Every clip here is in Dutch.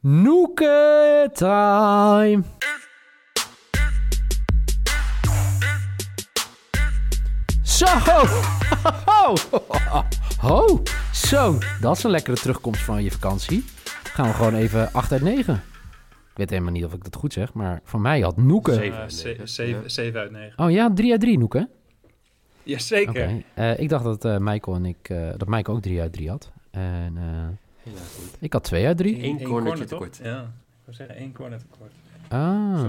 Noeke time. Zo. Ho. Ho. Zo. Dat is een lekkere terugkomst van je vakantie. Gaan we gewoon even 8 uit 9. Ik weet helemaal niet of ik dat goed zeg, maar van mij had Noeke... Zeven Uh, uit ze- negen. zeven- Ja. zeven uit negen. Oh ja, 3 uit 3 Noeke. Jazeker. Oké. Eh, ik dacht dat eh Michael en ik... eh, dat Michael ook 3 uit 3 had. En goed. ik had 2 uit 3. Eén Eén toch? tekort. Ja, ik wil zeggen één corner tekort. Ah.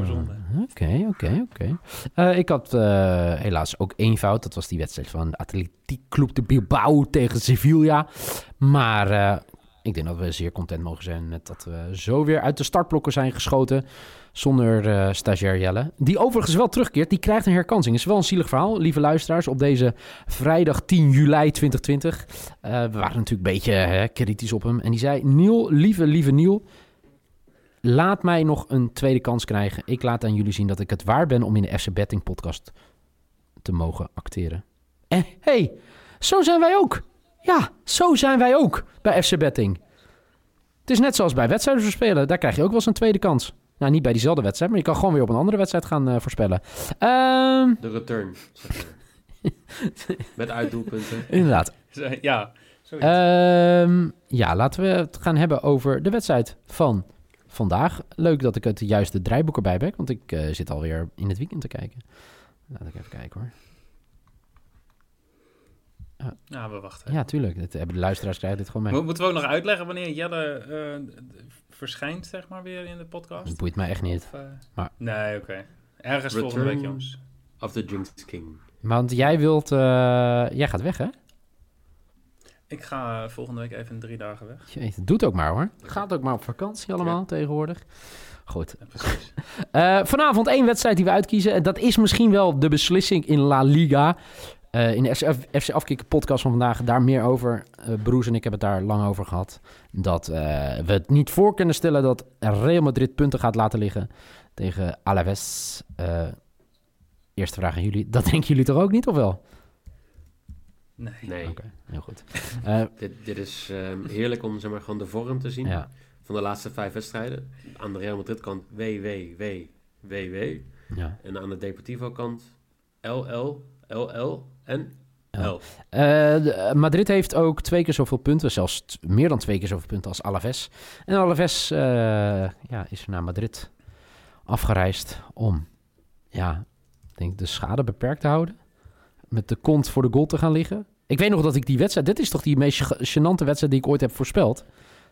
Oké, oké, oké. Eh, Ik had eh, helaas ook één fout. Dat was die wedstrijd van Atletiek Club de Bilbao tegen Sevilla. Maar eh, ik denk dat we zeer content mogen zijn met dat we zo weer uit de startblokken zijn geschoten. Zonder eh stagiair Jelle. Die overigens wel terugkeert. Die krijgt een herkansing. is wel een zielig verhaal, lieve luisteraars. Op deze vrijdag 10 juli 2020. Eh, we waren natuurlijk een beetje hè, kritisch op hem. En die zei, Niel, lieve, lieve Niel... Laat mij nog een tweede kans krijgen. Ik laat aan jullie zien dat ik het waar ben om in de FC Betting podcast te mogen acteren. En hey, zo zijn wij ook. Ja, zo zijn wij ook bij FC Betting. Het is net zoals bij wedstrijden voorspellen. Daar krijg je ook wel eens een tweede kans. Nou, niet bij diezelfde wedstrijd, maar je kan gewoon weer op een andere wedstrijd gaan eh, voorspellen. Ehm, De return. Met uitdoelpunten. inderdaad. Ja. Ehm, ja, laten we het gaan hebben over de wedstrijd van vandaag. Leuk dat ik het juiste draaiboek erbij heb, want ik eh, zit alweer in het weekend te kijken. Laat ik even kijken hoor. Nou, we wachten. Ja, tuurlijk. Dat hebben de luisteraars krijgen dit gewoon mee. Mo- Moeten we ook nog uitleggen wanneer Jelle eh, d- verschijnt, zeg maar, weer in de podcast? Dat boeit mij echt niet. Of, eh, Maar- Nee, oké. Ergens Return. volgende week, jongens. Of the Jinx King. Want jij wilt... eh, jij gaat weg, hè? Ik ga volgende week even drie dagen weg. Jeetje, doet ook maar hoor. Gaat ook maar op vakantie allemaal tegenwoordig. Goed. Ja, precies. Eh, vanavond één wedstrijd die we uitkiezen. En dat is misschien wel de beslissing in La Liga. Eh, in de FC, FC Afkikken podcast van vandaag daar meer over. Eh Broes en ik hebben het daar lang over gehad. Dat eh, we het niet voor kunnen stellen dat Real Madrid punten gaat laten liggen tegen Alaves. Eh, eerste vraag aan jullie. Dat denken jullie toch ook niet, of wel? Nee. Nee, Oké, heel goed. Eh, dit, dit is ehm, heerlijk om zeg maar, gewoon de vorm te zien ja, van de laatste vijf wedstrijden. Aan de Real Madrid kant W, W, W, W, W. ja. En aan de Deportivo kant LL, LL en Ja. L. Eh, de- Madrid heeft ook twee keer zoveel punten, zelfs meer dan twee keer zoveel punten als Alaves. En Alaves eh, ja, is naar Madrid afgereisd om ja, ik denk de schade beperkt te houden. Met de kont voor de goal te gaan liggen. Ik weet nog dat ik die wedstrijd... Dit is toch die meest gênante wedstrijd die ik ooit heb voorspeld?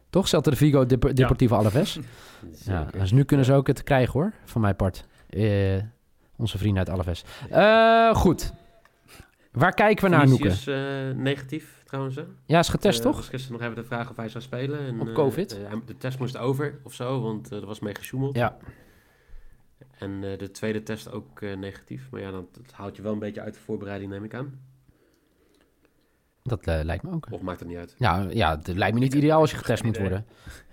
Toch? Celta de Vigo, Dep- Deportivo Alaves. Ja, dus nu kunnen ze ook het krijgen hoor, van mijn part. Eh, onze vrienden uit Alaves. Eh, goed. Waar kijken we naar, Noeke? Vinicius, eh, negatief trouwens. Hè? Ja, is getest Eh, toch? was gisteren nog even de vraag of hij zou spelen. En, Op eh, COVID? de test moest over of zo, want er was mee gesjoemeld. Ja. En de tweede test ook negatief. Maar ja, dan, dat houdt je wel een beetje uit de voorbereiding, neem ik aan. Dat lijkt me ook. Of maakt het niet uit? Ja, ja, het lijkt me niet ideaal als je getest moet worden.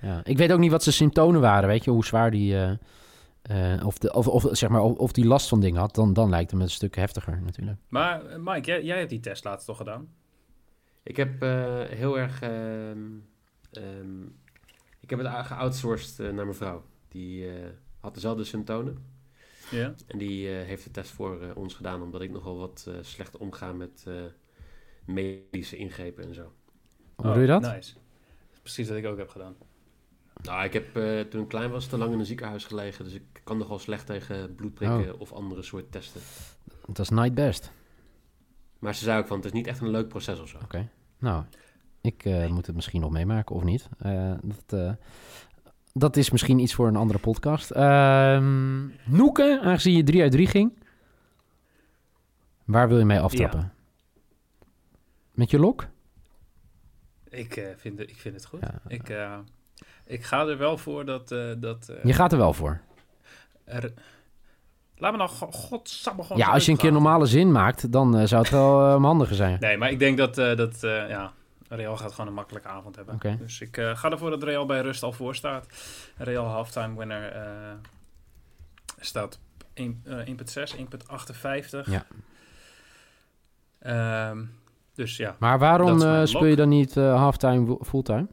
Ja. Ik weet ook niet wat zijn symptomen waren, weet je, hoe zwaar die... eh, of, de, of, of, zeg maar, of, of die last van dingen had, dan, dan lijkt het me een stuk heftiger natuurlijk. Maar eh, Mike, jij, jij hebt die test laatst toch gedaan? Ik heb eh, heel erg... ehm, ehm, ik heb het geoutsourced naar mijn vrouw. Die eh, had dezelfde symptomen. Ja. En die eh, heeft de test voor ons gedaan, omdat ik nogal wat eh, slecht omga met eh, medische ingrepen en zo. Hoe doe je dat? Oh, Nice. Dat is precies wat ik ook heb gedaan. Nou, ik heb eh, toen ik klein was te lang in een ziekenhuis gelegen, dus ik kan nogal slecht tegen bloedprikken of andere soort testen. Dat is night best. Maar ze zei ook van, het is niet echt een leuk proces of zo. Oké. Nou, ik eh, moet het misschien nog meemaken of niet. Eh, dat, eh, dat is misschien iets voor een andere podcast. Ehm Noeke, aangezien je 3 uit 3 ging. Waar wil je mee aftrappen? Met je lok? Ik, eh, vind, het, ik vind het goed. Ja. Ik, eh, Ik ga er wel voor dat... eh, dat eh, Je gaat er wel voor. er- Laat me nou go- godsamme gewoon... Ja, als je een keer normale zin maakt, dan eh, zou het wel handiger zijn. Nee, maar ik denk dat, dat ja, Real gaat gewoon een makkelijke avond hebben. Dus ik ga ervoor dat Real bij rust al voor staat. Real halftime winner staat op één- eh, 1.6, 1.58. Ja. Ehm, dus ja, Maar waarom speel je dan niet halftime, fulltime?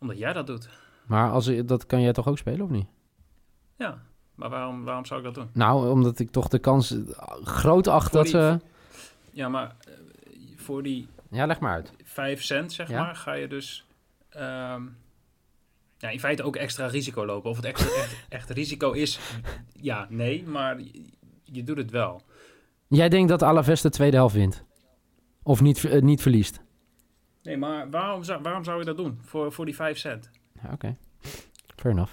Omdat jij dat doet. Maar als, dat kan jij toch ook spelen, of niet? Ja, maar waarom, waarom zou ik dat doen? Nou, omdat ik toch de kans eh, groot acht Voor dat die- ze... Ja, maar eh, voor die Ja, leg maar uit. 5 cent, zeg Ja. maar, ga je dus ehm, ja, in feite ook extra risico lopen. Of het extra, echt, echt risico is, ja, nee, maar je, je doet het wel. Jij denkt dat Alaves de tweede helft wint? Of niet, eh, niet verliest? Nee, maar waarom zou, waarom zou je dat doen voor, voor die 5 cent? Ja, Oké. Fair enough.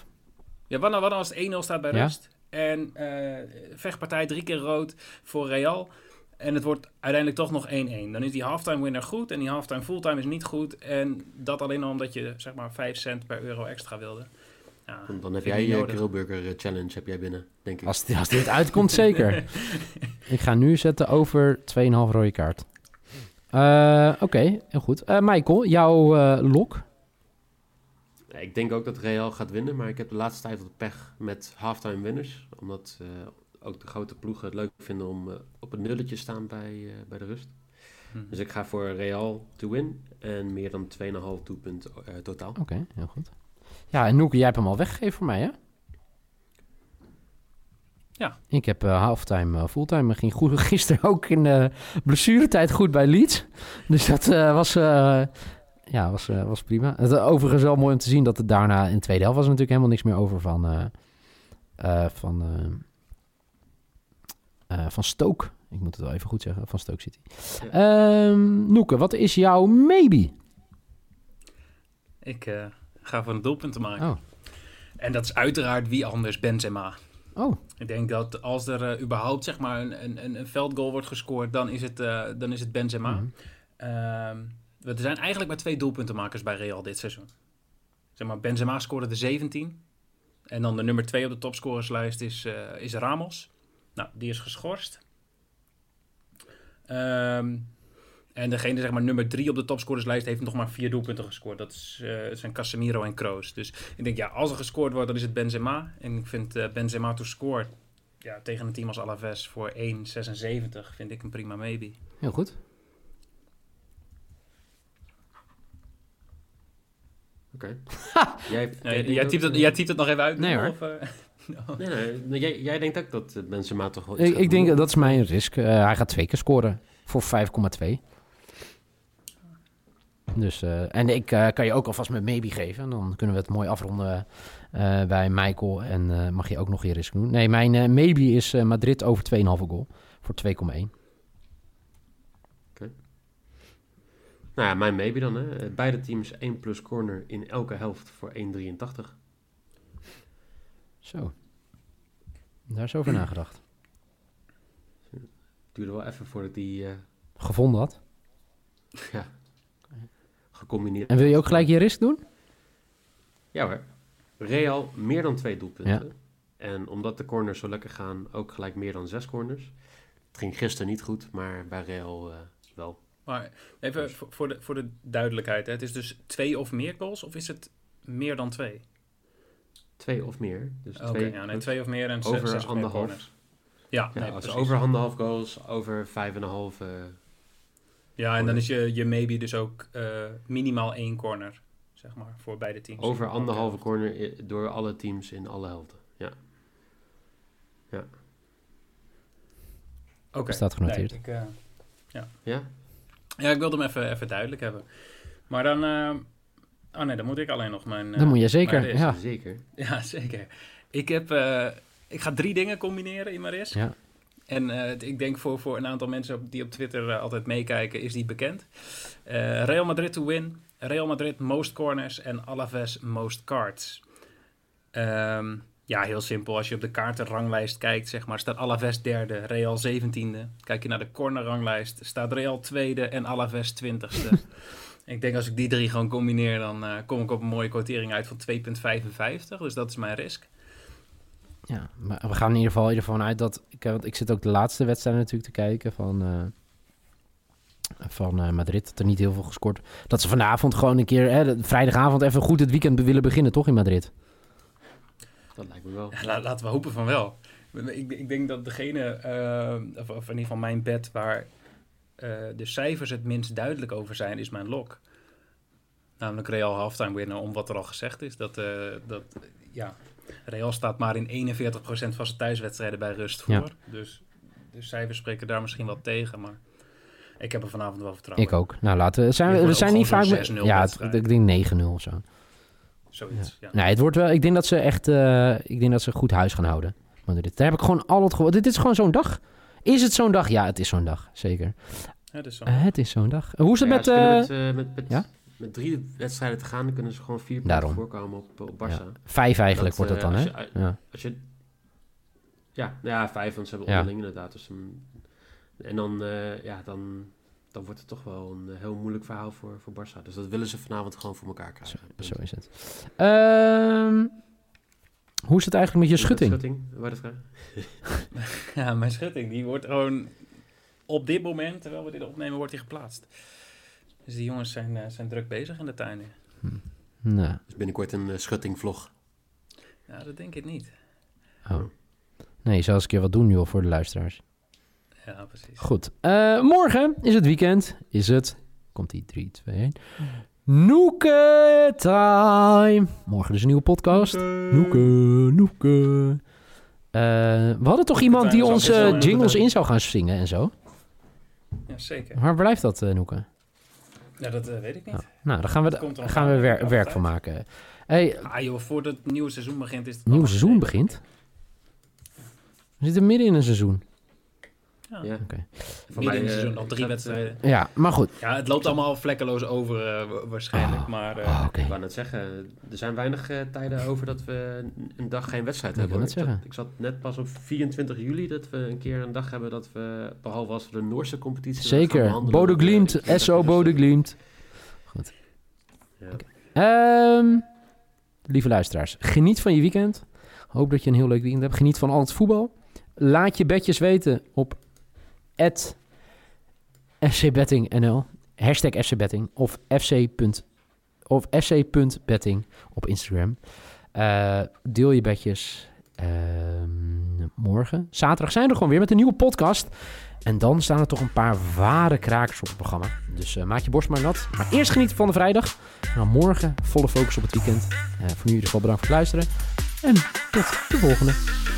Ja, wat nou, wat nou als het 1-0 staat bij Ja. rust en eh, vechtpartij drie keer rood voor Real en het wordt uiteindelijk toch nog 1-1. Dan is die halftime winner goed en die halftime fulltime is niet goed en dat alleen al omdat je zeg maar 5 cent per euro extra wilde. Ja, Dan, dan heb jij je grillburger eh, challenge heb jij binnen, denk ik. Als, als dit uitkomt, zeker. ik ga nu zetten over 2,5 rode kaart. Eh, Oké, heel goed. Eh, Michael, jouw eh, lok? Ik denk ook dat Real gaat winnen, maar ik heb de laatste tijd wat pech met halftime winners. Omdat eh, ook de grote ploegen het leuk vinden om eh, op een nulletje te staan bij, eh, bij de rust. Hm. Dus ik ga voor Real to win en meer dan 2,5 doelpunten eh, totaal. Oké, heel goed. Ja, en Noeke, jij hebt hem al weggegeven voor mij, hè? Ja. Ik heb eh, halftime, eh, fulltime. Ging goed, gisteren ook in de blessuretijd goed bij Leeds. Dus dat eh, was, eh, ja, was, eh, was prima. Het, is overigens wel mooi om te zien dat het daarna in de tweede helft was natuurlijk helemaal niks meer over van, eh, eh, van, eh, eh, van Stoke. Ik moet het wel even goed zeggen, van Stoke City. Ehm Noeke, wat is jouw maybe? Ik eh, ga voor een doelpunt te maken. Oh. En dat is uiteraard wie anders Benzema. Oh, Ik denk dat als er eh, überhaupt zeg maar een, een, een- veldgoal wordt gescoord, dan is het, eh, dan is het Benzema. Ehm, er zijn eigenlijk maar twee doelpuntenmakers bij Real dit seizoen. Zeg maar, Benzema scoorde de 17. En dan de nummer 2 op de topscorerslijst is, eh, is Ramos. Nou, die is geschorst. Ehm, en degene, zeg maar, nummer 3 op de topscorerslijst heeft nog maar vier doelpunten gescoord. Dat is, eh, zijn Casemiro en Kroos. Dus ik denk, ja, als er gescoord wordt, dan is het Benzema. En ik vind eh, Benzema to score ja, tegen een team als Alaves voor 1,76 vind ik een prima maybe. heel goed. Oké. jij, Nee, jij, typt het, jij typt het nog even uit? Nee, nu, hoor. Of, eh, no. Nee, nee, jij, jij denkt ook dat Benzema toch wel iets Ik, ik denk dat is mijn risk. Hij gaat twee keer scoren voor 5,2. Dus, eh, en ik eh, kan je ook alvast met maybe geven. Dan kunnen we het mooi afronden eh, bij Michael. En mag je ook nog je risk doen. Nee, mijn maybe is Madrid over 2,5 goal voor 2,1. Nou ja, mijn maybe dan. Hè. Beide teams 1 plus corner in elke helft voor 1,83. Zo. Daar is over nagedacht. Duurde wel even voordat die Gevonden had. Gecombineerd En wil je ook gelijk je risk doen? Ja hoor. Real meer dan twee doelpunten. En omdat de corners zo lekker gaan, ook gelijk meer dan zes corners. Het ging gisteren niet goed, maar bij Real eh, wel. Maar even voor voor de, voor de duidelijkheid. Hè. Het is dus twee of meer goals of is het meer dan twee? Twee of meer. Dus Oké, twee, ja, nee, twee of meer en over zes, zes of meer anderhalf. corners. Ja, Ja, nee, als precies. over anderhalf goals, over vijf en een half. eh, Ja, en dan is je, je maybe dus ook eh, minimaal één corner, zeg maar, voor beide teams. over anderhalve corner door alle teams in alle helften. Ja. Oké. Staat genoteerd. Nee, ik, eh, Ja? ja, ik wilde hem even, even duidelijk hebben. Maar dan... eh, oh nee, dan moet ik alleen nog mijn... eh, Dan moet je zeker. Ja. Zeker. Ja, zeker. Ik, heb, eh, ik ga drie dingen combineren in mijn risk. Ja. En eh, ik denk voor, voor een aantal mensen op- die op Twitter eh, altijd meekijken, is die bekend. Eh, Real Madrid to win. Real Madrid most corners en Alaves most cards. Ehm, ja, heel simpel. Als je op de kaartenranglijst kijkt, zeg maar, staat Alaves derde, Real zeventiende. Kijk je naar de cornerranglijst, staat Real tweede en Alaves twintigste. Ik denk als ik die drie gewoon combineer, dan kom ik op een mooie quotering uit van 2,55. Dus dat is mijn risk. Ja, maar we gaan in ieder geval ervan uit dat... Ik, want ik zit ook de laatste wedstrijd natuurlijk te kijken van, eh, van eh, Madrid. Dat er niet heel veel gescoord. Dat ze vanavond gewoon een keer, hè, vrijdagavond even goed het weekend willen beginnen, toch in Madrid? Dat lijkt me wel. Ja, laten we hopen van wel. Ik, ik denk dat degene, eh, of, of in ieder geval mijn bed, waar eh, de cijfers het minst duidelijk over zijn, is mijn lock. Namelijk Real halftime winner, om wat er al gezegd is. Dat, eh, dat ja, Real staat maar in 41% van zijn thuiswedstrijden bij rust voor. Ja. Dus de cijfers spreken daar misschien wat tegen, maar ik heb er vanavond wel vertrouwen Ik ook. Nou, laten we... Zijn we, Dit zijn niet vaak... gewoon met- zo'n 6-0 Ja, het- ik denk 9-0 of zo. Zoiets, ja. Nee, het wordt wel... Ik denk dat ze echt... eh, ik denk dat ze goed huis gaan houden. Madrid. Daar heb ik gewoon al het gevoel... Dit is gewoon zo'n dag. Is het zo'n dag? Ja, het is zo'n dag. Zeker. Ja, dus zo. Eh, het is zo'n dag. Hoe is het Ja, eh, met, eh, met, met, ja? Met drie wedstrijden te gaan, dan kunnen ze gewoon vier punten voorkomen op, op Barça. ja, vijf eigenlijk Dat, wordt het eh, dan, hè? als je- Ja. Als je, ja, nou ja, vijf, want ze hebben Ja. onderling inderdaad. Dus een- en dan, eh, ja, dan, dan wordt het toch wel een heel moeilijk verhaal voor, voor Barça. Dus dat willen ze vanavond gewoon voor elkaar krijgen. Zo is het. Ehm, hoe is het eigenlijk met je schutting? Schutting, waar dat? Ja, mijn schutting, die wordt gewoon op dit moment, terwijl we dit opnemen, wordt die geplaatst. Dus die jongens zijn, eh, zijn druk bezig in de tuin nu. Nou, Dus binnenkort een eh, schuttingvlog. Ja, dat denk ik niet. oh. Nee, je eens een keer wat doen, joh, voor de luisteraars. Ja, precies. Goed. Eh, morgen is het weekend. Is het... Komt die 3, 2, 1. Noeke time. Morgen dus een nieuwe podcast. Noeke, Noeke. Eh, we hadden toch iemand die is onze jingles in zou gaan zingen en zo. Ja, zeker. Waar blijft dat, eh Noeke? Ja, dat eh, weet ik niet. Nou, nou, daar gaan we, nog gaan we wer- werk van maken. Hey, Ah joh, voordat het nieuwe seizoen begint is het... nieuwe allemaal seizoen begint. We zitten midden in een seizoen. Ja. Ja. Oké. Voor mij, seizoen, eh, al drie gaat, eh, wedstrijden. Ja, maar goed. Ja, het loopt allemaal vlekkeloos over eh, wa- waarschijnlijk, Ah, maar... eh, Ah. Ik wou net zeggen, er zijn weinig tijden over dat we een- dag geen wedstrijd Ik hebben. wou net hoor. zeggen. Ik, zat, ik zat net pas op 24 juli dat we een keer een dag hebben dat we, behalve als we de Noorse competitie Zeker. behandelen, Bodo Glimt. SO Bodo Glimt. Ja. Ehm, lieve luisteraars, geniet van je weekend. Hoop dat je een heel leuk weekend hebt. Geniet van al het voetbal. Laat je bedjes weten op fcbettingnl. Hashtag fcbetting of fc. of fc.betting op Instagram. Eh, deel je bedjes. Ehm, morgen, zaterdag, zijn we er gewoon weer met een nieuwe podcast. En dan staan er toch een paar ware krakers op het programma. Dus eh, maak je borst maar nat. Maar eerst genieten van de vrijdag. Nou, morgen volle focus op het weekend. Eh, voor nu in ieder geval bedankt voor het luisteren. En tot de volgende.